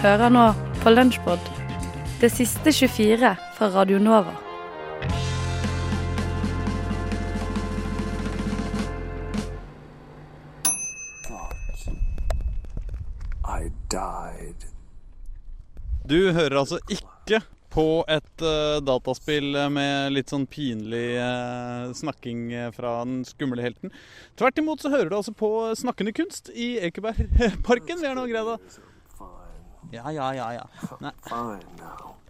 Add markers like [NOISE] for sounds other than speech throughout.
hører nå på Lunsjpod, det siste 24 fra Radio Nova. Du hører altså ikke på et uh, dataspill med litt sånn pinlig uh, snakking fra den skumle helten. Tvert imot så hører du altså på snakkende kunst i Ekebergparken. Vi har nå greid å. Ja, ja, ja. ja. Nei,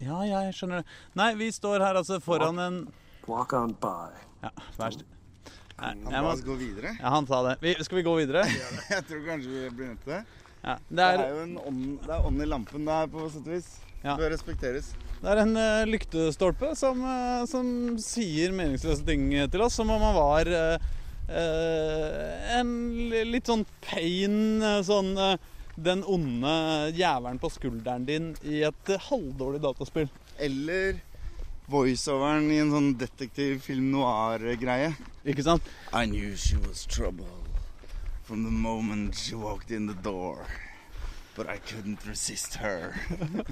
ja, ja, jeg skjønner det. Nei, vi står her altså foran en Walk on by. Ja, vær st- Nei, Han jeg må... gå videre. Ja, han sa det. Vi, skal vi gå videre? [LAUGHS] Jeg tror kanskje vi blir nødt til det. Ja, det Det er er jo en ånd, det er ånd i lampen der, på sett og vis. Ja. Bør respekteres. Det er en uh, lyktestolpe som, uh, som sier meningsløse ting til oss, som om han var uh, eh, en litt sånn pain eh, sånn eh, Den onde jævelen på skulderen din i et eh, halvdårlig dataspill. Eller voiceoveren i en sånn detektivfilm noir-greie. Ikke sant? I knew she was trouble from the moment she walked in the door. But I couldn't resist her.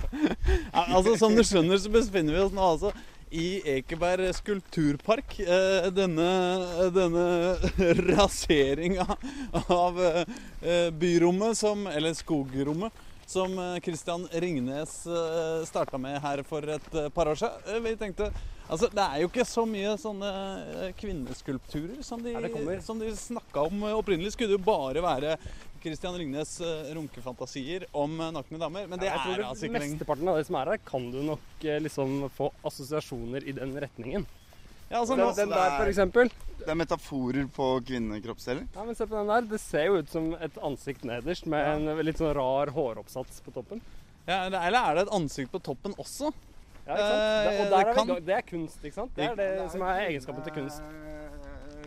[LAUGHS] Altså Som du skjønner, så befinner vi oss nå altså i Ekeberg skulpturpark. Eh, denne, denne [LAUGHS] raseringa av eh, byrommet, som, eller skogrommet, som Kristian Ringnes eh, starta med her for et eh, par år siden. Eh, Vi tenkte Altså, Det er jo ikke så mye sånne eh, kvinneskulpturer som de, ja, som de snakka om eh, opprinnelig. Skulle det jo bare være Christian Ringnes eh, runkefantasier om eh, nakne damer. Men det jeg tror er altså ikke lenger. Mesteparten av det som er her, kan du nok eh, liksom få assosiasjoner i den retningen. Ja, altså, Den, nå, den der, for eksempel. Det er metaforer på kvinnekroppsdeler. Ja, men se på den der. Det ser jo ut som et ansikt nederst med en litt sånn rar håroppsats på toppen. ja, eller er det et ansikt på toppen også? Ja, ikke sant? Eh, Det, og det er kan- det er kunst, ikke sant? Det er det som er egenskapen til kunst.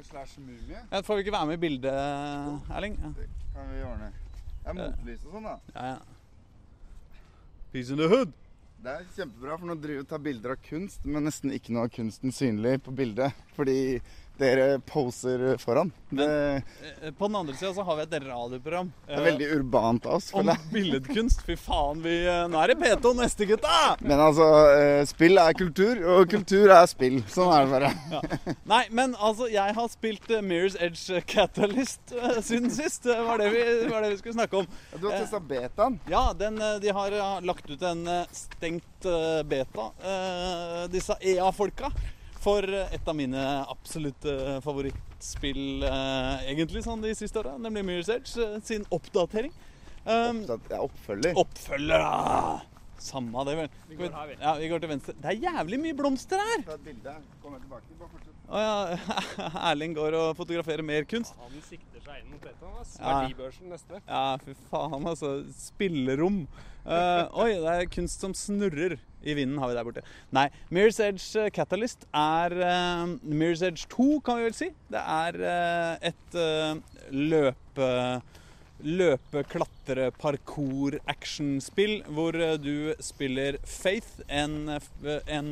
Eh, Slash mumie. Ja, får vi ikke være med i bildet, Erling? Ja, Det kan vi ordne. Det er motlys og sånn, da. ja. ja. Peace in the hood. Det er kjempebra, for nå driver vi og tar bilder av kunst, men nesten ikke noe av kunsten synlig på bildet. Fordi dere poser foran. Det Eh, På den andre sida så har vi et radioprogram Det er veldig urbant av oss. om billedkunst. Fy faen, vi eh, Nå er det P2 neste, gutta! Men altså, eh, spill er kultur, og kultur er spill. Sånn er det bare. Nei, men altså, jeg har spilt eh, Mirror's Edge Catalyst eh, siden sist. Det var det vi, var det vi skulle snakke om. Du har testa betaen. Ja, den, eh, de har eh, lagt ut en eh, stengt eh, beta, eh, disse EA-folka, for eh, et av mine absolutte favorittspill eh, egentlig sånn de siste åra, nemlig Mirror's Edge eh, sin oppdatering. Um, Opptatt, ja, oppfølger. oppfølger, da! Samme det, vel. Vi går her, vi. Ja, vi går til venstre. Det er jævlig mye blomster her! Ta et bilde. Kom tilbake. Bare fortsett. Å ja, [LAUGHS] Erling går og fotograferer mer kunst. Han sikter mot dette. ass. Ja. Verdibørsen neste. Ja, fy faen, altså. Spillerom. Uh, oi, det er kunst som snurrer. I vinden har vi der borte. Nei, Mirror's Edge eh, Catalyst er uh, Mirror's Edge 2, kan vi vel si. Det er uh, et uh, løpe... Løpe, klatre, parkour, actionspill hvor du spiller Faith, en, en,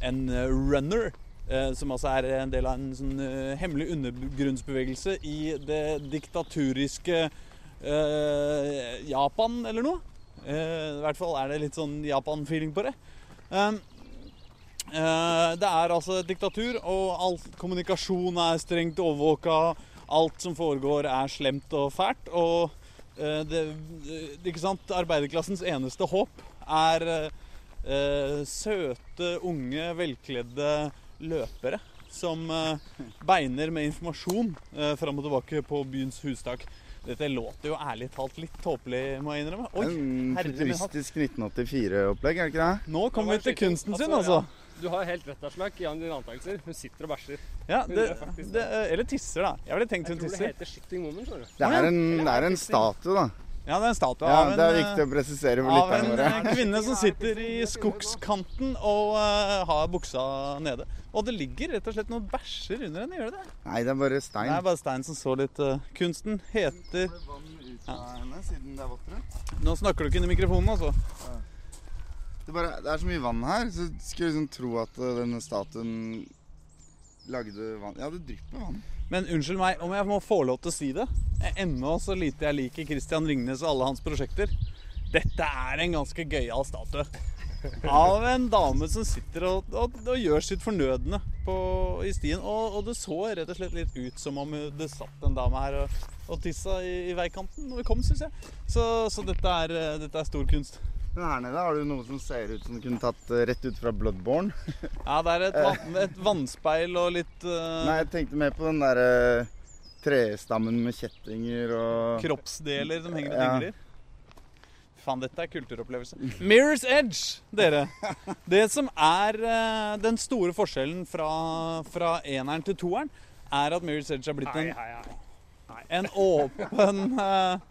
en runner. Eh, Som altså er en del av en sånn eh, hemmelig undergrunnsbevegelse i det diktaturiske eh, Japan eller noe. Eh, I hvert fall er det litt sånn Japan-feeling på det. Um, eh, det er altså et diktatur, og all kommunikasjon er strengt overvåka. Alt som foregår, er slemt og fælt. Og eh, det, ikke sant? arbeiderklassens eneste håp er søte, unge, velkledde løpere som eh, beiner med informasjon eh, fram og tilbake på byens hustak. Dette låter jo ærlig talt litt tåpelig, må jeg innrømme. Oi, futuristisk 1984-opplegg, er det ikke det? Nå kommer vi til kunsten sin, altså. Du har helt rett, Aslak, i dine antakelser. Hun sitter og bæsjer. Ja, det, det, eller tisser, da. Jeg ville tenkt Jeg hun tror det heter shitting woman. skjønner du. Det er en, det er en statue, da. Ja, det er en statue Ja, av en, det er eh, viktig å presisere for av en våre. eh, kvinne som sitter i skogskanten og uh, har buksa nede. Og det ligger rett og slett noen bæsjer under henne, gjør det det? Nei, det er bare stein. Det er bare stein som så litt uh, Kunsten heter er våttere. Nå snakker du ikke inn i mikrofonen, altså. Det, bare, det er så mye vann her, så skulle liksom tro at denne statuen lagde vann Ja, det drypper vann. Men unnskyld meg om jeg må få lov til å si det. Ennå så lite jeg liker Christian Ringnes og alle hans prosjekter. Dette er en ganske gøyal statue. Av en dame som sitter og, og, og gjør sitt fornødne på, i stien. Og, og det så rett og slett litt ut som om det satt en dame her og, og tissa i, i veikanten når vi kom, syns jeg. Så, så dette, er, eh, dette er stor kunst. Men her nede har du noe som ser ut som du kunne tatt eh, rett ut fra Bloodborne. [LAUGHS] Ja, det er et, vann, et vannspeil og litt uh... Nei, jeg tenkte mer på den derre trestammen med kjettinger og kroppsdeler som henger og Ja. dingler. Faen, dette er kulturopplevelse. Mirror's Edge, dere. Det som er uh, den store forskjellen fra, fra eneren til toeren, er at Mirror's Edge har blitt en... en, åpen eh,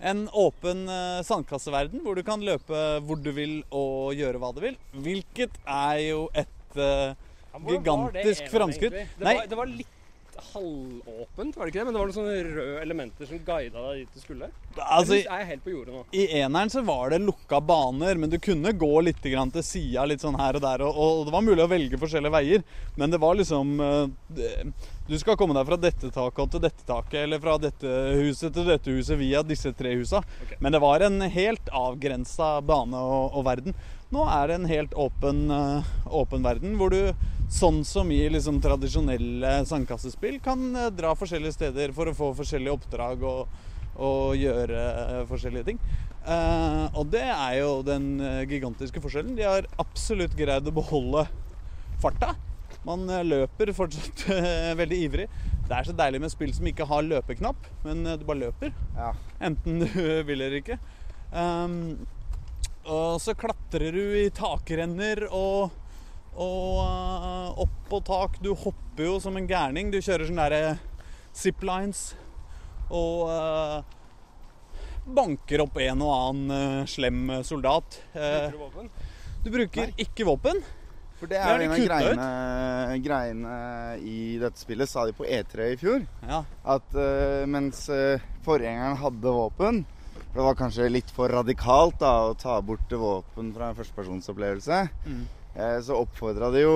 en åpen eh, sandkasseverden hvor du kan løpe hvor du vil og gjøre hva du vil. Hvilket er jo et uh, Ja, Gigantisk framskritt. Det, var, det var litt halvåpent, var det ikke det? Men det var noen sånne røde elementer som guida deg dit du skulle. altså, jeg er helt på jordet nå? I eneren så var det lukka baner, men du kunne gå litt grann til sida litt sånn her og der. Og, og det var mulig å velge forskjellige veier, men det var liksom eh, Du skal komme deg fra dette taket til dette taket, eller fra dette huset til dette huset via disse tre husa. Okay. Men det var en helt avgrensa bane og, og verden. Nå er det en helt åpen, eh, åpen verden, hvor du sånn som i liksom tradisjonelle sandkassespill kan eh, dra forskjellige steder for å få forskjellige oppdrag og, og gjøre eh, forskjellige ting. Uh, og det er jo den gigantiske forskjellen. De har absolutt greid å beholde farta. Man eh, løper fortsatt [LAUGHS] eh, veldig ivrig. Det er så deilig med spill som ikke har løpeknapp, men eh, du bare løper. Ja. Enten du [LAUGHS] vil eller ikke. Um, og så klatrer du i takrenner og, og uh, opp på tak. Du hopper jo som en gærning. Du kjører sånne derre ziplines og uh, banker opp en og annen uh, slem soldat. Bruker du våpen? du bruker ikke våpen. For det Det er jo en av greiene, greiene i dette spillet, sa de på E3 i fjor. Ja. At uh, mens uh, forgjengeren hadde våpen For Det var kanskje litt for radikalt da, å ta bort våpen fra en førstepersonsopplevelse. Mm. Uh, så oppfordra de jo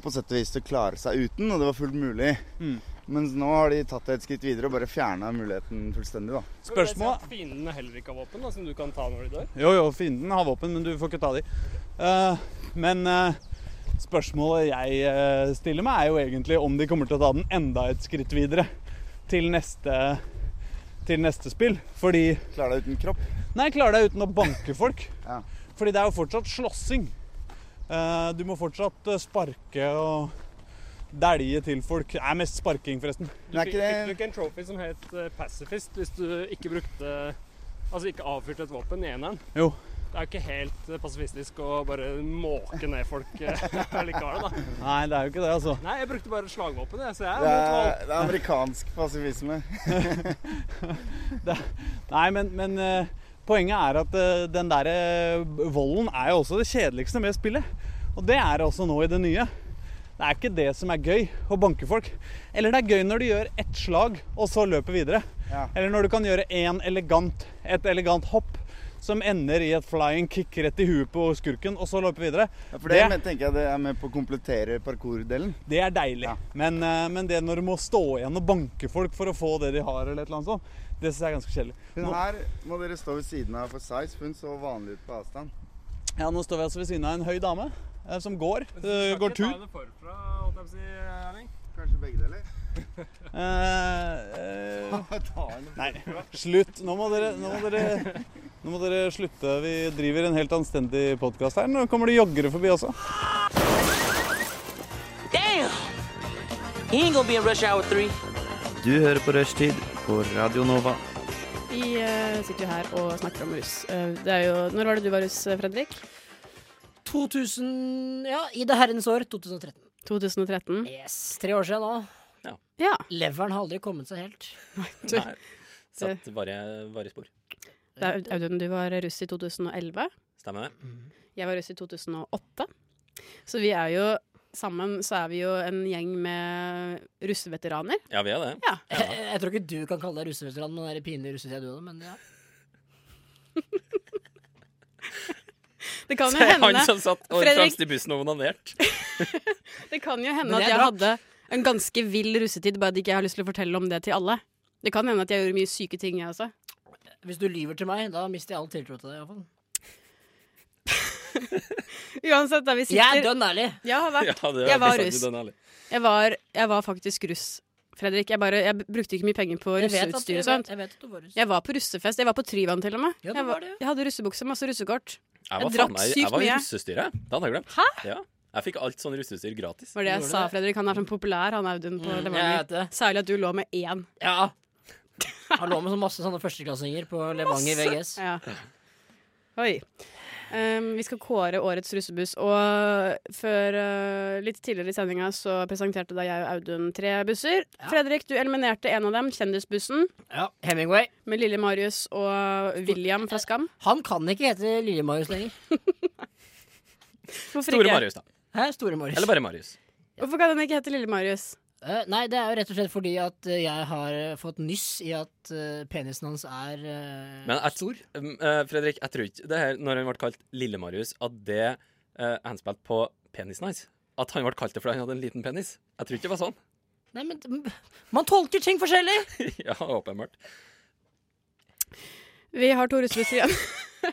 på sett og vis til å klare seg uten, og det var fullt mulig. Mm. Mens nå har de tatt det et skritt videre og bare fjerna muligheten fullstendig. da. Spørsmål Men Fiendene heller ikke har våpen, da, som du kan ta når de dør? Jo, jo, fienden har våpen, men du får ikke ta de. Eh, men spørsmålet jeg eh, stiller meg, er jo egentlig om de kommer til å ta den enda et skritt videre til neste, til neste spill. Fordi Klarer deg uten kropp. Nei, klarer deg uten å banke folk. [LAUGHS] Ja. Fordi det er jo fortsatt slåssing. Eh, du må fortsatt eh, sparke og dælje til folk. Det er mest sparking, forresten. Du fikk, ikke fikk du ikke en trophy som het pacifist hvis du ikke brukte Altså ikke avfyrte et våpen i eneren? Jo. Det er jo ikke helt pasifistisk å bare måke ned folk eh, [LAUGHS] likevel, da. Nei, det er jo ikke det, altså. Nei, jeg brukte bare slagvåpen, jeg, så jeg det er er, det er amerikansk pasivisme. [LAUGHS] Nei, men, men eh, poenget er at eh, den der volden er jo også det kjedeligste med spillet. Og det er det også nå i det nye. Det er ikke det som er gøy, å banke folk. Eller det er gøy når du gjør ett slag, og så løper videre. Ja. Eller når du kan gjøre en elegant, et elegant hopp som ender i et flying kick rett i huet på skurken, og så løpe videre. Ja, For det, Det- tenker jeg det er med på å komplettere parkour-delen. Det er deilig. Ja. Men, eh, men det når du må stå igjen og banke folk for å få det de har, eller et eller annet sånt, det syns jeg er ganske kjedelig. Hun Nå- her må dere stå ved siden av for size, for hun så vanlig ut på avstand. Ja, nå står vi altså ved siden av en høy dame eh, som går. eh, går tur. forfra, holdt jeg på å si, Erling. Kanskje begge deler? Eh, eh, nei, slutt. Nå må, dere, nå, må dere, nå må dere slutte. Vi driver en helt anstendig podkast her. Nå kommer det joggere forbi også. Damn! He ain't gonna be in rush hour three. Du hører på Rushtid på Radio Nova. Vi eh, sitter jo her og snakker om russ. Det er jo, når var det du var russ, Fredrik? 2000 Ja, i det herrens år 2013. 2013? Yes, Tre år siden nå. Ja. Leveren har aldri kommet seg helt. [LAUGHS] Nei. Satt varige, varige spor. Da, Audun, du var russ i 2011. Stemmer det? Jeg var russ i 2008. Så vi er jo sammen så er vi jo en gjeng med russeveteraner. Ja, vi er det. Ja. Jeg, jeg tror ikke du kan kalle deg russeveteran med den pinlige russetida du hadde, men ja. [LAUGHS] [LAUGHS] Det kan jo hende Se han som satt Fredrik- fremst i bussen og onanert. det kan jo hende at jeg hadde en ganske vill russetid, bare at jeg ikke har lyst til å fortelle om det til alle. Det kan hende at jeg gjorde mye syke ting, jeg også. Hvis du lyver til meg, da mister jeg all tiltro til deg. iallfall. [LAUGHS] Uansett, da vi sitter Jeg er dønn ærlig. Jeg har vært Ja, det er Jeg var russ. ærlig. Jeg var, jeg var faktisk russ, Fredrik. Jeg, bare, jeg brukte ikke mye penger på Jeg vet at- russeutstyr og jeg sånt. jeg vet at du var russ. Jeg var på russefest. Jeg var på Tryvann til og med. Ja, du jeg, var det, ja. jeg hadde russebukse, masse russekort. Jeg var, drakk faen meg- sykt jeg var i mye. russestyret. Det hadde jeg glemt. Hæ? Ja. Jeg fikk alt sånn russeutstyr gratis. Var det jeg sa, det? Fredrik. Han er sånn populær, han Audun på Mm, Levanger. vet. Særlig at du lå med én. Ja. [LAUGHS] Han lå med så masse sånne førsteklassinger på Levanger VGS. Ja. Oi. Um, vi skal kåre årets russebuss, og før uh, litt tidligere i sendinga så presenterte da jeg og Audun tre busser. Fredrik, du eliminerte en av dem, Kjendisbussen, Ja, Hemingway. med Lille Marius og William fra Skam. Han kan ikke hete Lille Marius lenger. [LAUGHS] Store ikke? Marius, da. Hæ, Store Marius. Eller bare Marius. Hvorfor kan den ikke hete Lille Marius? Eh, nei, det er jo rett og slett fordi at eh, jeg har eh, fått nyss i at eh, penisen hans er eh, Men jeg, stor. Um, eh, Fredrik, jeg tror ikke det her, når han ble kalt Lille-Marius, at det uh, henspilte på penisen hans. At han ble kalt det fordi han hadde en liten penis. Jeg tror ikke det var sånn. Nei, men mm, man tolker ting forskjellig! [LAUGHS] ja, åpenbart. Vi har to russebusser igjen.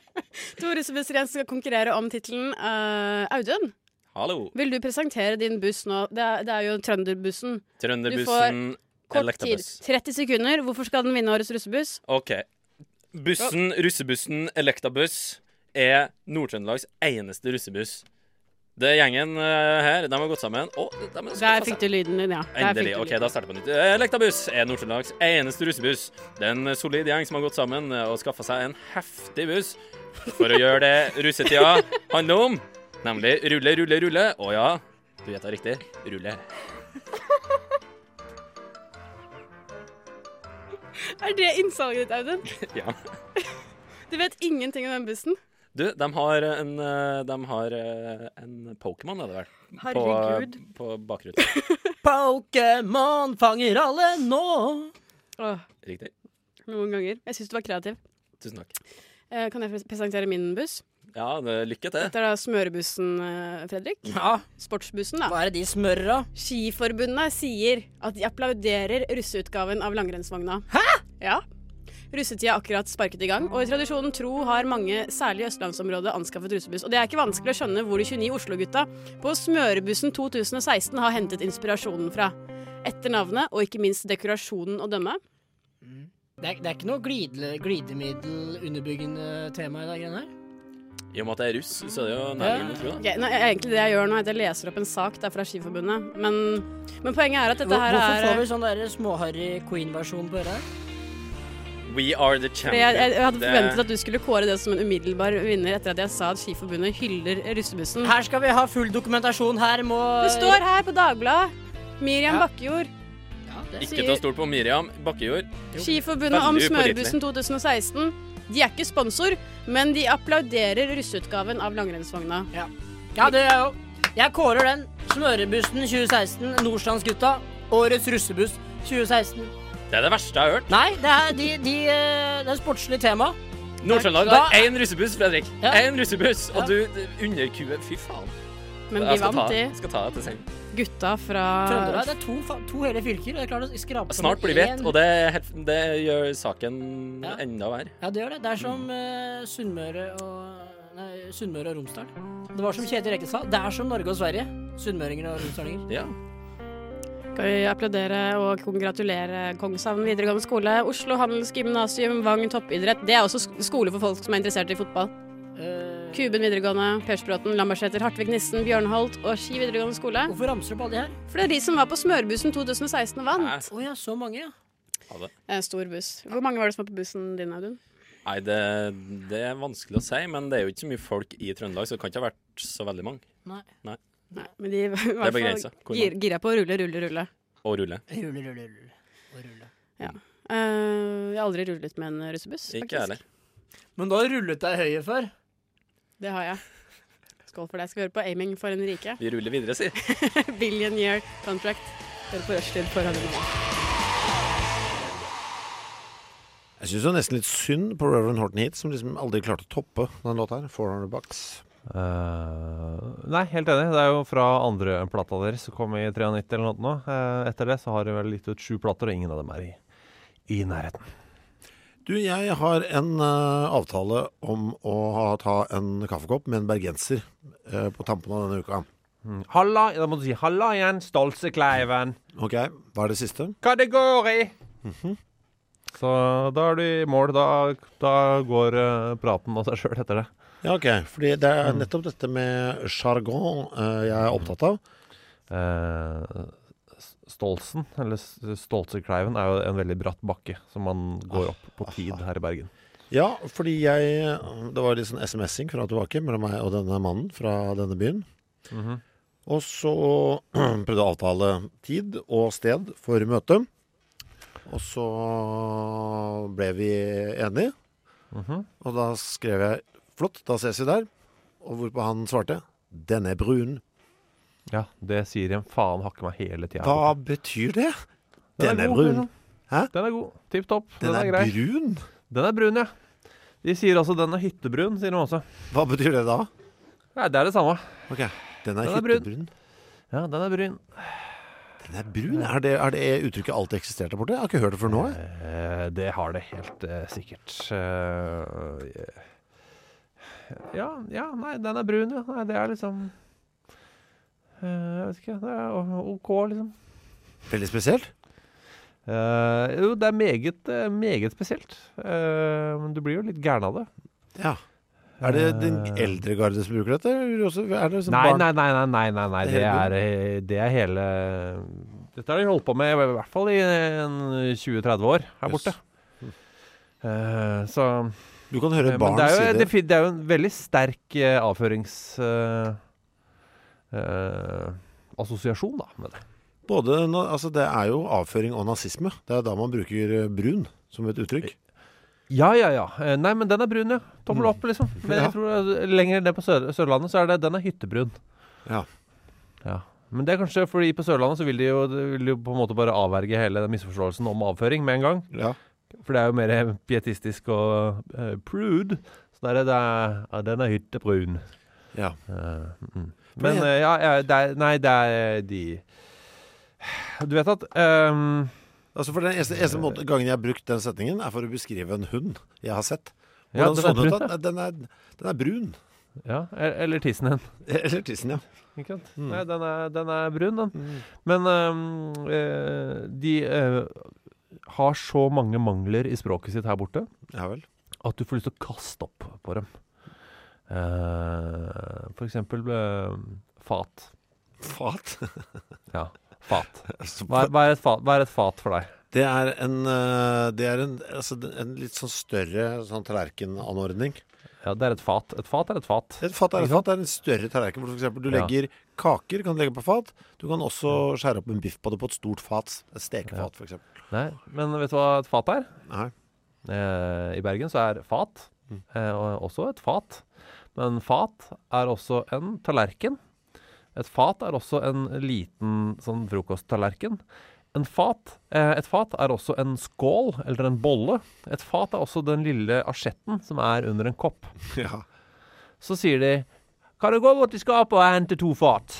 [LAUGHS] to russebusser igjen som skal konkurrere om tittelen uh, Audun. Hallo. Vil du presentere din buss nå? Det er, det er jo Trønderbussen. Trønderbussen Kort tid. Elektabuss. 30 sekunder. Hvorfor skal den vinne årets russebuss? OK. Bussen, russebussen Elektabuss er Nord-Trøndelags eneste russebuss. Det er gjengen uh, her. De har gått sammen. Oh, Der fikk du lyden din, ja. Endelig. OK, da starter vi på nytt. Elektabuss er Nord-Trøndelags eneste russebuss. Det er en solid gjeng som har gått sammen og skaffa seg en heftig buss for å gjøre det russetida handler om. Nemlig rulle, rulle, rulle. Å ja, du gjetta riktig. Rulle. [LAUGHS] Er det innsalget ditt, Audun? [LAUGHS] Ja. Du vet ingenting om den bussen? Du, de har en, eh, de har eh, en Pokémon, er det vel? Herregud. På, på bakruta. [LAUGHS] Pokémon fanger alle nå! Åh, Riktig. noen ganger. Jeg syns du var kreativ. Tusen takk. Eh, kan jeg presentere min buss? Ja, lykke til. Dette er da smørebussen, eh, Fredrik. Ja, Sportsbussen, da. hva er det de smører, da? Skiforbundet sier at de applauderer russeutgaven av langrennsvogna. Hæ?! Ja. Russetida er akkurat sparket i gang, og i tradisjonen tro har mange, særlig i østlandsområdet, anskaffet russebuss. Og det er ikke vanskelig å skjønne hvor de 29 Oslo-gutta på Smørebussen 2016 har hentet inspirasjonen fra. Etter navnet, og ikke minst dekorasjonen å dømme. Det er, det er ikke noe glidemiddel-underbyggende tema i dag, greiene her? I og med at det er russ, så er det jo nærliggende å tro det. Nå, egentlig det jeg gjør nå, er at jeg leser opp en sak der fra Skiforbundet. Men, men poenget er at dette her Hvorfor er får vi sånn der småharry Queen-versjon på øret? We are the champions jeg, jeg, jeg hadde forventet at du skulle kåre det som en umiddelbar vinner etter at jeg sa at Skiforbundet hyller russebussen. Her skal vi ha full dokumentasjon. Her må Det står her på Dagbladet. Miriam Ja. Bakkejord. ja. Ikke ta stort på Miriam Bakkejord. Skiforbundet om smørbussen 2016. De er ikke sponsor, men de applauderer russeutgaven av langrennsvogna. Ja, det er jo Jeg kårer den. Smørebussen 2016, Nordstrandsgutta. Årets russebuss 2016. Det er det verste jeg har hørt. Nei, det er, de, de, eh, det er sportslig tema. Nord-Trøndelag har én russebuss, Fredrik. Ja. Én russebuss, Ja. og du underkuer Fy faen. Men vi vant, ta, de. skal ta det til senga. Gutta fra Trøndelag det er to, to hele fylker. Det er klart å skrape Snart blir vi ett, og det, det gjør saken Ja. enda verre. Ja, det gjør det. Det er som uh, Sunnmøre og Nei, Sunnmøre og Romsdal. Det var som Kjetil Rekdal sa. Det er som Norge og Sverige. Sunnmøringer og romsdalinger. Ja. Skal vi applaudere og kongratulere Kongshavn videregående skole, Oslo Handelsgymnasium, Vang toppidrett. Det er også skole for folk som er interessert i fotball. Eh, Kuben videregående, Persbråten, Lambertseter, Hartvig Nissen, Bjørnholt og Ski videregående skole. hvorfor ramser du opp alle de her? For det er de som var på Smørbussen 2016 og vant. Å ja, så mange, ja. Ha det. En stor buss. Hvor mange var det som var på bussen din, Audun? Nei, det, det er vanskelig å si, men det er jo ikke så mye folk i Trøndelag, så det kan ikke ha vært så veldig mange. Nei. Nei, men de var [LAUGHS] i hvert fall gir, gira på å rulle, rulle, rulle. Og rulle. Rulle, rulle, rulle. Og rulle. Eh, jeg har aldri rullet med en russebuss, Ikke jeg heller. Men du har rullet deg høye før. Det har jeg. Skål for deg. Skal vi høre på 'Aiming for en rike'? Vi ruller videre, si. [LAUGHS] Billion year contract. Hør på rushtid for Radio Nova. Jeg syns nesten litt synd på Reverend Horton Heat, som liksom aldri klarte å toppe den låta her. 400 bucks. Uh, nei, helt enig. Det er jo fra andre plata deres som kom i 93 eller noe nå. Eh, etter det så har de vel gitt ut sju plater, og ingen av dem er i, i nærheten. Du, jeg har en uh, avtale om å ha, ta en kaffekopp med en bergenser uh, på tampen av denne uka. Mm. Halla, da må du si 'halla igjen, Stolsekleiven'. Ok, hva er det siste? Kategori! Mm -hmm. Så da er du i mål. Da, da går uh, praten av seg sjøl etter det. Ja, ok. Fordi det er nettopp dette med sjargon jeg er opptatt av. S- Stolsen, eller Stolsekleiven, er jo en veldig bratt bakke som man går opp på tid her i Bergen. Ja, fordi jeg Det var litt sånn SMS-ing fra og tilbake mellom meg og denne mannen fra denne byen. Mhm. Og så [CLEARS THROAT] prøvde jeg å avtale tid og sted for møtet. Og så ble vi enige. Mhm. Og da skrev jeg 'flott, da ses vi der'. Og hvorpå han svarte 'den er brun'. Ja, det sier en faen hakke meg hele tida. Hva betyr det? Den er god, brun. Hæ? Den er god. Tipp topp. Den er grei. brun? Den er brun, ja. De sier også den er hyttebrun, sier de også. Hva betyr det da? Nei, det er det samme. Ok, Den er Den er brun. hyttebrun. Ja, den er brun. Den er brun? Er det, er det uttrykket alltid eksistert der borte? Jeg har ikke hørt det før nå. jeg. Eh, det har det helt eh, sikkert. Eh, ja, ja, nei, den er brun, ja. Nei, det er liksom Jeg vet ikke. Det er OK, liksom. Veldig spesielt. Uh, jo, det er meget, eh, meget spesielt. Uh, men du blir jo litt gæren av det. Ja. Er det den Eh, eldre garde som bruker dette? Er det som Nei, nei, nei, nei, nei, nei. Det er eh, det er hele Dette har de holdt på med i hvert fall i 20-30 år her borte. Uh, så Du kan høre Eh, barn det er, si jo, det. det, er jo en veldig sterk eh, avførings... eh, assosiasjon, da, med det. Både, altså det er jo avføring og nazisme. Det er da man bruker eh, brun som et uttrykk. Ja, ja, ja. Eh, Nei, men den er brun, ja. Tommel opp, liksom. Men jeg tror lenger ned på Sør Sørlandet så er det den er hyttebrun. Ja. Ja. Men det er kanskje fordi på Sørlandet så vil de jo, de vil jo på en måte bare avverge hele den misforståelsen om avføring med en gang. Ja. For det er jo mer pietistisk og uh, prude. Så der er det ja, den er hyttebrun. Ja. Uh, mm. Men eh, ja, ja det er, Nei, det er de Du vet at um, Altså for Den eneste, eneste måten, gangen jeg har brukt den setningen, er for å beskrive en hund jeg har sett. Ja, Hvordan den er den ut? brun, Den er, den er brun. Ja, eller tissen din. [LAUGHS] Eller tissen, ja. Ikke sant? Mm. Nei, den er, den er brun, den. Men ehm, eh, de eh, har så mange mangler i språket sitt her borte Ja at du får lyst til å kaste opp på dem. Eh, for eksempel uh, fat. Fat? [LAUGHS] Ja, fat. Altså, Hva er, hva, er et fat hva er et fat for deg? Det er en, eh, det er en, altså, en litt sånn større sånn tallerkenanordning. Ja, det er et fat. Et fat er et fat. Et fat er et fat. Det er en større tallerken. For eksempel du Ja. legger kaker kan du legge på fat. Du kan også skjære opp en biff på det på et stort fat. Et stekefat, for eksempel. Nei, men vet du hva et fat er? Nei. Eh, I Bergen så er fat Mm. eh, også et fat. Men fat er også en tallerken. Et fat er også en liten sånn frokosttallerken. En fat, eh, et fat er også en skål eller en bolle. Et fat er også den lille asjetten som er under en kopp. [LAUGHS] Ja. Så sier de Kan du gå bort til skapet og hente to fat?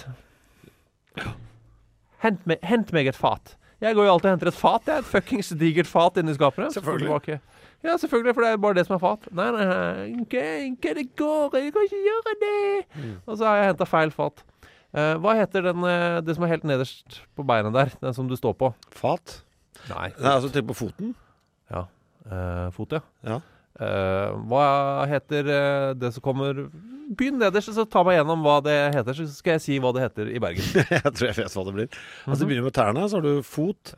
Hent, meg- hent meg et fat. Jeg går jo alltid og henter et fat. Jeg er et fuckings [LAUGHS] digert fat inni skapet. Så Selvfølgelig. Ja, selvfølgelig, for det er bare det som er fat. Nei, nei, nei, ikke, det går, jeg kan ikke gjøre det. Mm. Og så har jeg henta feil fat. Eh, hva heter den, eh, det som er helt nederst på beina der? Den som du står på? Fat? Nei. Nei, altså tenk på foten. Ja. Eh, fot, ja. Ja. Eh, hva heter det som kommer Begynn nederst, så ta meg gjennom hva det heter, så skal jeg si hva det heter i Bergen. [LAUGHS] jeg tror jeg vet hva det blir. Altså, du begynner med tærne, så har du fot.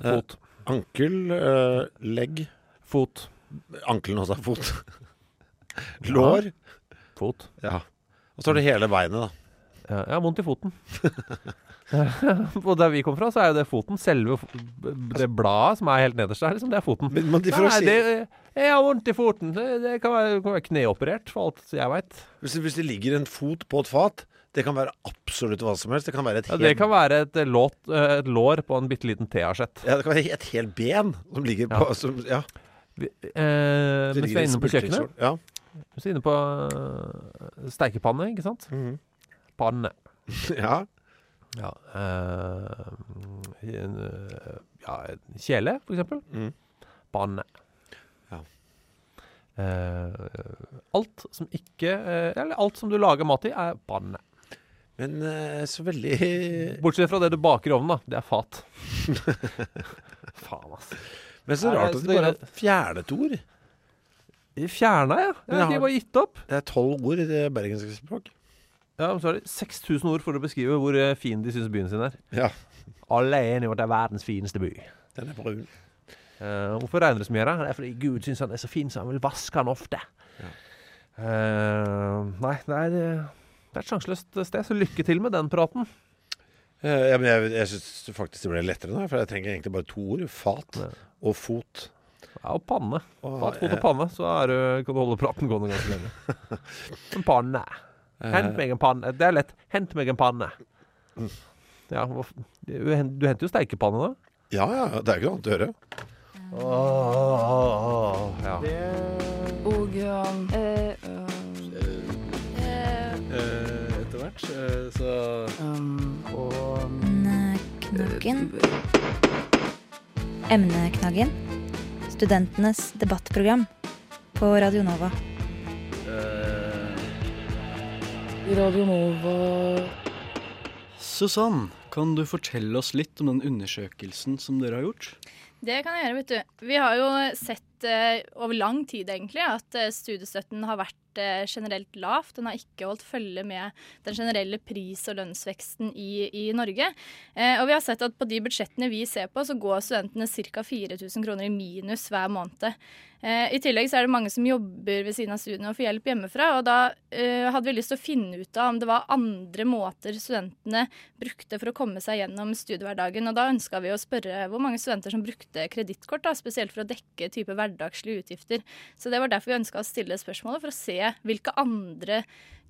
Fot. ankel, legg. Fot. Ankelen også er fot. [LAUGHS] Lår. Fot. Ja. Og så har du hele beinet, da. Ja, jeg har vondt i foten. [LAUGHS] og der vi kom fra, så er jo det foten. Selve det bladet som er helt nederst der, liksom, det er foten. Men, men Nei, si... det, jeg har vondt i foten. Det, det kan være, kan være kneoperert, for alt jeg veit. hvis, det- hvis det ligger en fot på et fat, det kan være absolutt hva som helst. Det kan være et Ja, helt, det kan være et, låt, eh, et lår på en bitte liten teasjett. ja, det kan være et helt ben som ligger på Ja. som, ja. Vi- Eh, mens vi er inne på kjøkkenet. Ja. vi er inne på uh, steikepanne, ikke sant? Mhm. Panne. [LAUGHS] ja. Ja, eh, en, eh, ja en kjele, for eksempel. Mm. Panne. Ja. Eh, alt som ikke eh, Eller alt som du lager mat i, er panne. Men eh, så veldig Bortsett fra det du baker i ovnen, da. Det er fat. [LAUGHS] Faen, ass. Men så rart at de bare er fjernet ord. Fjerna, ja. De Jeg har har- bare gitt opp. Det er tolv ord i det bergenske språk. Ja, men så er det 6000 ord for å beskrive hvor eh, fin de syns byen sin er. Ja. Alle er enige om at det er verdens fineste by. Den er brun. Uh, hvorfor regner det så mye? Det er fordi Gud syns han er så fin, så han vil vaske han ofte. Eh, nei, det er, det er et sjanseløst sted, så lykke til med den praten. Eh, ja, men jeg, jeg syns faktisk det ble lettere nå, for jeg trenger egentlig bare to ord. Fat og fot. Ja, og panne. Og, Fat, fot eh, og panne, så er, kan du holde praten gående ganske lenge. [LAUGHS] En panne. Hent meg en panne. Det er lett. Hent meg en panne. Ja, du, henter jo steikepanne, da? Ja, ja. Det er ikke noe annet å gjøre. ja. Og eh, etter hvert, eh, så Knaggen. Emneknaggen. Studentenes debattprogram på Radio Nova. Radio Nova Susann, kan du fortelle oss litt om den undersøkelsen som dere har gjort? Det kan jeg gjøre, vet du. Vi har jo sett eh, over lang tid egentlig at eh, studiestøtten har vært eh, generelt lavt. Den har ikke holdt følge med den generelle pris- og lønnsveksten i, i Norge. Eh, og vi har sett at på de budsjettene vi ser på, så går studentene ca. 4000 kroner i minus hver måned. Eh, I tillegg så er det mange som jobber ved siden av studiene og får hjelp hjemmefra. Og da eh, hadde vi lyst til å finne ut av om det var andre måter studentene brukte for å komme seg gjennom studiehverdagen. Og da ønska vi å spørre hvor mange studenter som brukte kredittkort, spesielt for å dekke type hverdagslige utgifter. Så det var derfor vi ønska å stille spørsmålet, for å se hvilke andre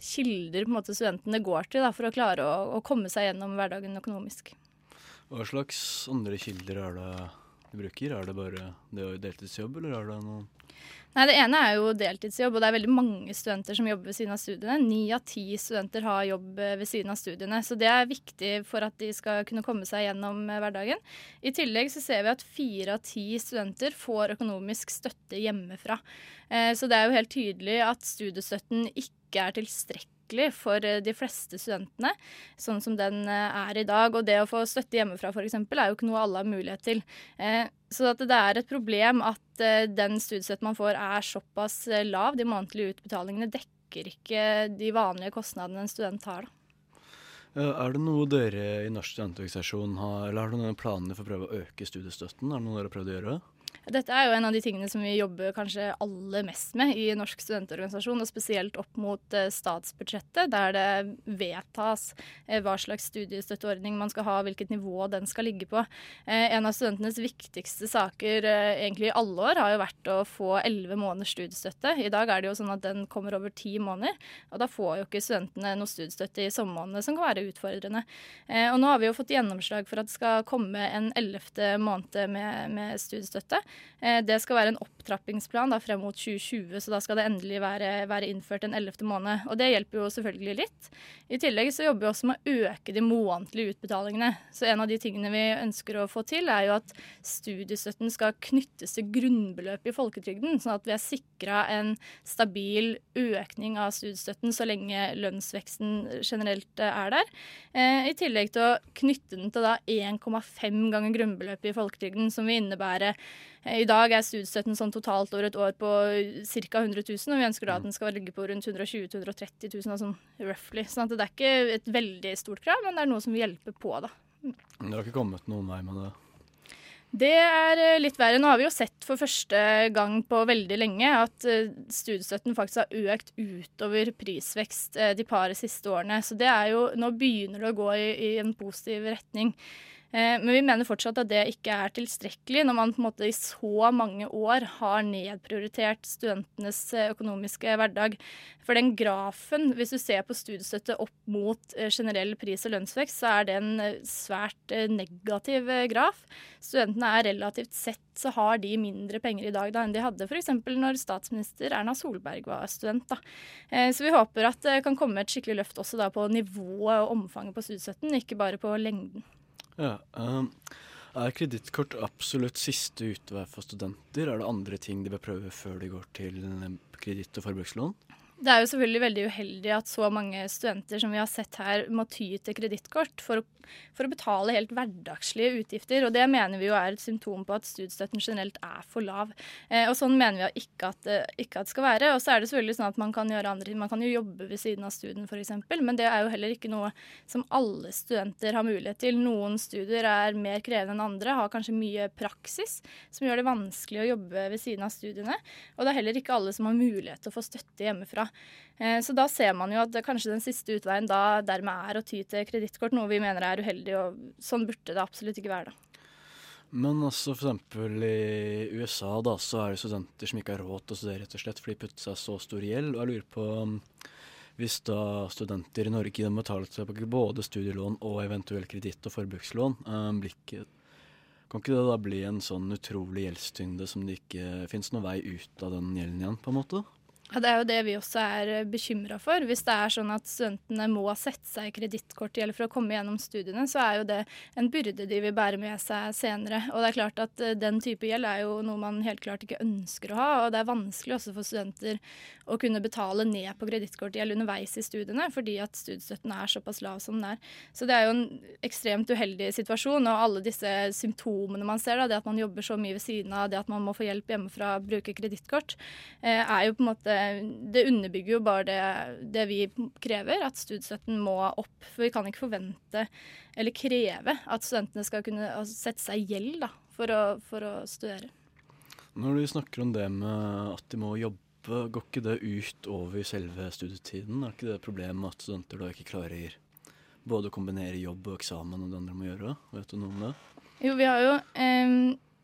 kilder måte, studentene går til da, for å klare å, å komme seg gjennom hverdagen økonomisk. Hva slags andre kilder er det du bruker? Er det bare det å deltidsjobb, eller er det noe Nei, Det ene er jo deltidsjobb, og det er veldig mange studenter som jobber ved siden av studiene. Ni av ti studenter har jobb eh, ved siden av studiene, så det er viktig for at de skal kunne komme seg gjennom eh, hverdagen. I tillegg så ser vi at fire av ti studenter får økonomisk støtte hjemmefra. Eh, Så det er jo helt tydelig at studiestøtten ikke er tilstrekkelig for eh, de fleste studentene, sånn som den eh, er i dag. Og det å få støtte hjemmefra f.eks. er jo ikke noe alle har mulighet til. Eh, Så det er et problem at den studiestøtten man får er såpass lav. De månedlige utbetalingene dekker ikke de vanlige kostnadene en student har. Da. Er det noe dere i Norsk studentorganisasjon har, eller har dere noen planer for å prøve å øke studiestøtten? Er det noe dere har prøvd å gjøre? Dette er jo en av de tingene som vi jobber kanskje aller mest med i Norsk studentorganisasjon, og spesielt opp mot eh, statsbudsjettet, der det vedtas eh, hva slags studiestøtteordning man skal ha, hvilket nivå den skal ligge på. Eh, En av studentenes viktigste saker egentlig i alle år har jo vært å få elleve måneders studiestøtte. I dag er det jo sånn at den kommer over ti måneder, og da får jo ikke studentene noe studiestøtte i sommermånedene, som kan være utfordrende. Og nå har vi jo fått gjennomslag for at det skal komme en ellevte måned med, med studiestøtte. Eh, Det skal være en opptrappingsplan da, frem mot 2020, så da skal det endelig være, være innført en ellevte måned. Og det hjelper jo selvfølgelig litt. I tillegg så jobber vi også med å øke de månedlige utbetalingene. Så en av de tingene vi ønsker å få til, er jo at studiestøtten skal knyttes til grunnbeløpet i folketrygden, sånn at vi er sikra en stabil økning av studiestøtten så lenge lønnsveksten generelt eh, er der. Eh, I tillegg til å knytte den til 1,5 ganger grunnbeløpet i folketrygden, som vil innebære i dag er studiestøtten sånn totalt over et år på ca. 100 000, og vi ønsker da at den skal ligge på rundt 120 000-130 000, sånn roughly. Sånn det er ikke et veldig stort krav, men det er noe som vil hjelpe på, da. Dere har ikke kommet noen vei med det? Det er eh, litt verre. Nå har vi jo sett for første gang på veldig lenge at eh, studiestøtten faktisk har økt utover prisvekst eh, de par siste årene. Så det er jo Nå begynner det å gå i, i en positiv retning. Eh, Men vi mener fortsatt at det ikke er tilstrekkelig når man på en måte i så mange år har nedprioritert studentenes eh, økonomiske hverdag. For den grafen, hvis du ser på studiestøtte opp mot eh, generell pris- og lønnsvekst, så er det en svært negativ graf. Studentene er relativt sett så har de mindre penger i dag da enn de hadde f.eks. når statsminister Erna Solberg var student. Da. Så vi håper at det kan komme et skikkelig løft også da på nivået og omfanget på studiestøtten, ikke bare på lengden. Ja, um, Er kredittkort absolutt siste utvei for studenter? Er det andre ting de bør prøve før de går til eh, kreditt- og forbrukslån? Det er jo selvfølgelig veldig uheldig at så mange studenter som vi har sett her, må ty til kredittkort for, for å betale helt hverdagslige utgifter. Og det mener vi jo er et symptom på at studiestøtten generelt er for lav. Eh, og sånn mener vi ikke at, det- ikke at det skal være. Og så er det selvfølgelig sånn at man kan gjøre andre ting. Man kan jo jobbe ved siden av studien f.eks., men det er jo heller ikke noe som alle studenter har mulighet til. Noen studier er mer krevende enn andre, har kanskje mye praksis som gjør det vanskelig å jobbe ved siden av studiene. Og det er heller ikke alle som har mulighet til å få støtte hjemmefra. Eh, Så da ser man jo at kanskje den siste utveien da dermed er å ty til kredittkort, noe vi mener er uheldig, og sånn burde det absolutt ikke være. da. Men altså eksempel i USA da, så er det studenter som ikke har råd til å studere, rett og slett, for de putter seg så stor gjeld. Og jeg lurer på um, hvis da studenter i Norge må betale tilbake både studielån og eventuelt kreditt- og forbrukslån, um, blir kan ikke det da bli en sånn utrolig gjeldstyngde som det ikke fins noen vei ut av den gjelden igjen, på en måte? Ja, Det er jo det vi også er bekymra for. Hvis det er sånn at studentene må sette seg kredittkortgjeld for å komme gjennom studiene, så er jo det en byrde de vil bære med seg senere. Og det er klart at eh, den type gjeld er jo noe man helt klart ikke ønsker å ha. Og det er vanskelig også for studenter å kunne betale ned på kredittkortgjeld underveis i studiene, fordi at studiestøtten er såpass lav som den er. Så det er jo en ekstremt uheldig situasjon. Og alle disse symptomene man ser, da, det at man jobber så mye ved siden av, det at man må få hjelp hjemmefra, bruke kredittkort, eh, er jo på en måte Det underbygger jo bare det, det vi krever, at studiestøtten må opp. For vi kan ikke forvente eller kreve at studentene skal kunne altså, sette seg i gjeld da, for å, for å studere. Når du snakker om det med at de må jobbe, går ikke det ut over selve studietiden? Er ikke det et problem at studenter da ikke klarer både å kombinere jobb og eksamen og det andre må gjøre? Vet du noe om det? Jo, vi har jo em,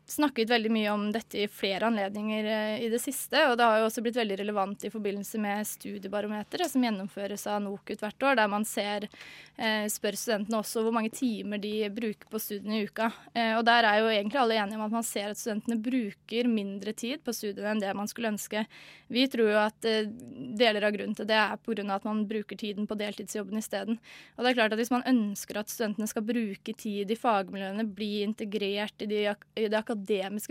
snakket veldig mye om dette i flere anledninger eh, i det siste. Og det har jo også blitt veldig relevant i forbindelse med studiebarometeret som gjennomføres av NOKUT hvert år, der man ser, eh, spør studentene også hvor mange timer de bruker på studiene i uka. Eh, og der er jo egentlig alle enige om at man ser at studentene bruker mindre tid på studiene enn det man skulle ønske. Vi tror jo at deler av grunnen til det er pga. at man bruker tiden på deltidsjobben isteden. Og det er klart at hvis man ønsker at studentene skal bruke tid i fagmiljøene, bli integrert i det akademiske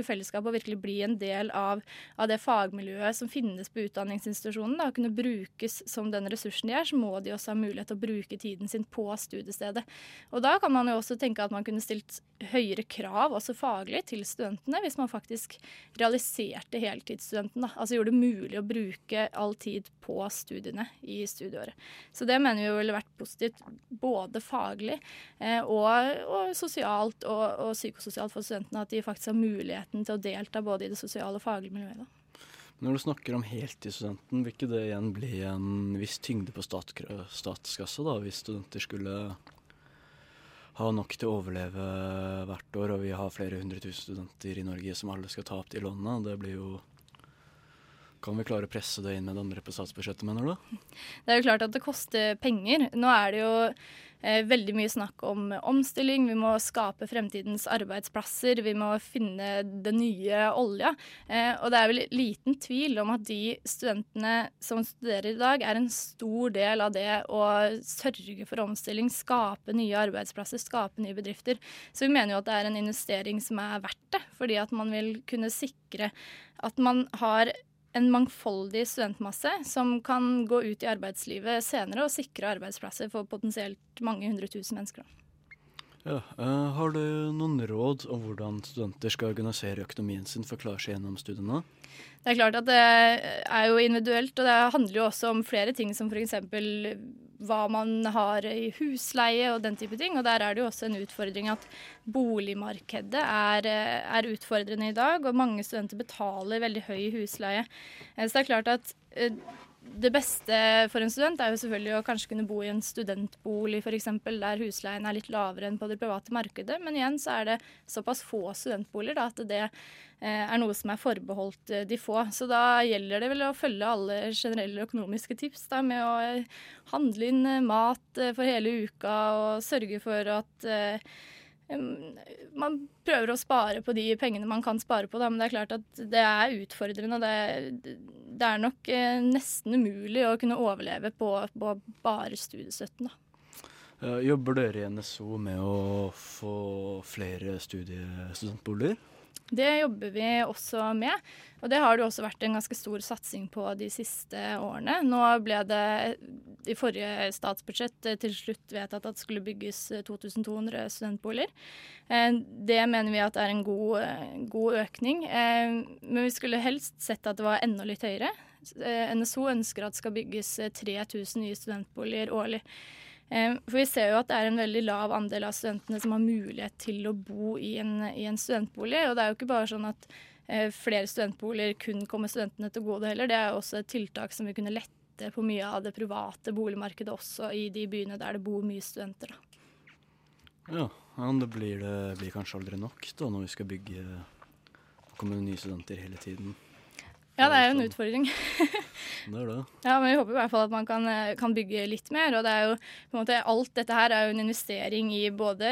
fellesskapet og virkelig bli en del av, av det fagmiljøet som finnes på utdanningsinstitusjonen, da, og kunne brukes som den ressursen de er, så må de også ha mulighet til å bruke tiden sin på studiestedet. Og da kan man jo også tenke at man kunne stilt høyere krav, også faglig, til studentene, hvis man faktisk realiserte heltidsstudenten. Da. Altså gjorde det mulig å bruke all tid på studiene i studieåret. Så det mener vi ville vært positivt både faglig eh, og, og sosialt og, og psykososialt for studentene, at de faktisk har muligheten til å delta både i det sosiale og faglige miljøet. Da. Når du snakker om heltidsstudenten, vil ikke det igjen bli en viss tyngde på statskassa, da, hvis studenter skulle ha nok til å overleve hvert år, og vi har flere hundre tusen studenter i Norge som alle skal ta opp de lånene? Det blir jo Kan vi klare å presse det inn med det andre på statsbudsjettet, mener du? Det er jo klart at det koster penger. Nå er det jo veldig mye snakk om omstilling. Vi må skape fremtidens arbeidsplasser. Vi må finne den nye olja. Eh, og det er vel liten tvil om at de studentene som studerer i dag, er en stor del av det å sørge for omstilling, skape nye arbeidsplasser, skape nye bedrifter. Så vi mener jo at det er en investering som er verdt det, fordi at man vil kunne sikre at man har en mangfoldig studentmasse som kan gå ut i arbeidslivet senere og sikre arbeidsplasser for potensielt mange hundre tusen mennesker. Ja, eh, Har du noen råd om hvordan studenter skal organisere økonomien sin for å klare seg gjennom studiene? Det er klart at det er jo individuelt, og det handler jo også om flere ting som f.eks. hva man har i husleie og den type ting. Og der er det jo også en utfordring at boligmarkedet er, er utfordrende i dag, og mange studenter betaler veldig høy husleie. Eh, Så det er klart at eh, det beste for en student er jo selvfølgelig å kanskje kunne bo i en studentbolig f.eks., der husleien er litt lavere enn på det private markedet. Men igjen så er det såpass få studentboliger da, at det eh, er noe som er forbeholdt eh, de få. Så da gjelder det vel å følge alle generelle økonomiske tips da, med å eh, handle inn mat for hele uka og sørge for at man prøver å spare på de pengene man kan spare på, da, men det er klart at det er utfordrende. Det, det er nok eh, nesten umulig å kunne overleve på, på bare studiestøtten. Da. Eh, jobber dere i NSO med å få flere studiestudentboliger? Det jobber vi også med, og det har det også vært en ganske stor satsing på de siste årene. Nå ble det i forrige statsbudsjett eh, til slutt vedtatt at det skulle bygges eh, 2200 studentboliger. Eh, Det mener vi at er en god, eh, god økning, eh, men vi skulle helst sett at det var enda litt høyere. Eh, NSO ønsker at det skal bygges eh, 3000 nye studentboliger årlig. Eh, For vi ser jo at det er en veldig lav andel av studentene som har mulighet til å bo i en, i en studentbolig. Og det er jo ikke bare sånn at eh, flere studentboliger kun kommer studentene til gode heller. Det er jo også et tiltak som vil kunne lette på mye av det private boligmarkedet også i de byene der det bor mye studenter. Da. Ja, men det blir, det blir kanskje aldri nok da når vi skal bygge Det kommer nye studenter hele tiden. Ja, det er jo en utfordring. [LAUGHS] Det er det. Ja, men vi håper i hvert fall at man kan, eh, kan bygge litt mer. Og det er jo på en måte Alt dette her er jo en investering i både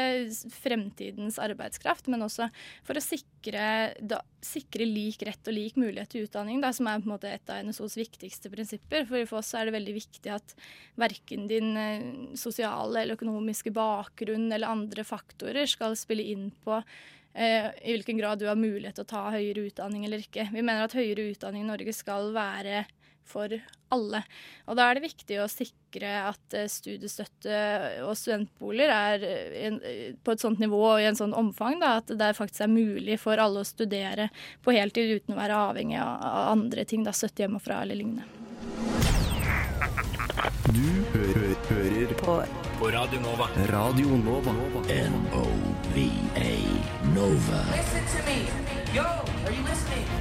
fremtidens arbeidskraft, men også for å sikre, da, sikre lik rett og lik mulighet til utdanning, da, som er på en måte et av NSOs viktigste prinsipper. For for oss er det veldig viktig at verken din eh, sosiale eller økonomiske bakgrunn eller andre faktorer skal spille inn på eh, i hvilken grad du har mulighet til å ta høyere utdanning eller ikke. Vi mener at høyere utdanning i Norge skal være for alle. Og da er det viktig å sikre at eh, studiestøtte og studentboliger er eh, en, eh, på et sånt nivå og i en sånn omfang da, at det faktisk er mulig for alle å studere på heltid uten å være avhengig av, andre ting, da, støtte hjemmefra eller lignende. Du hø hø hører på. på Radio Nova. Radio Nova. N-O-V-A Nova. Listen to me. Yo, are you listening?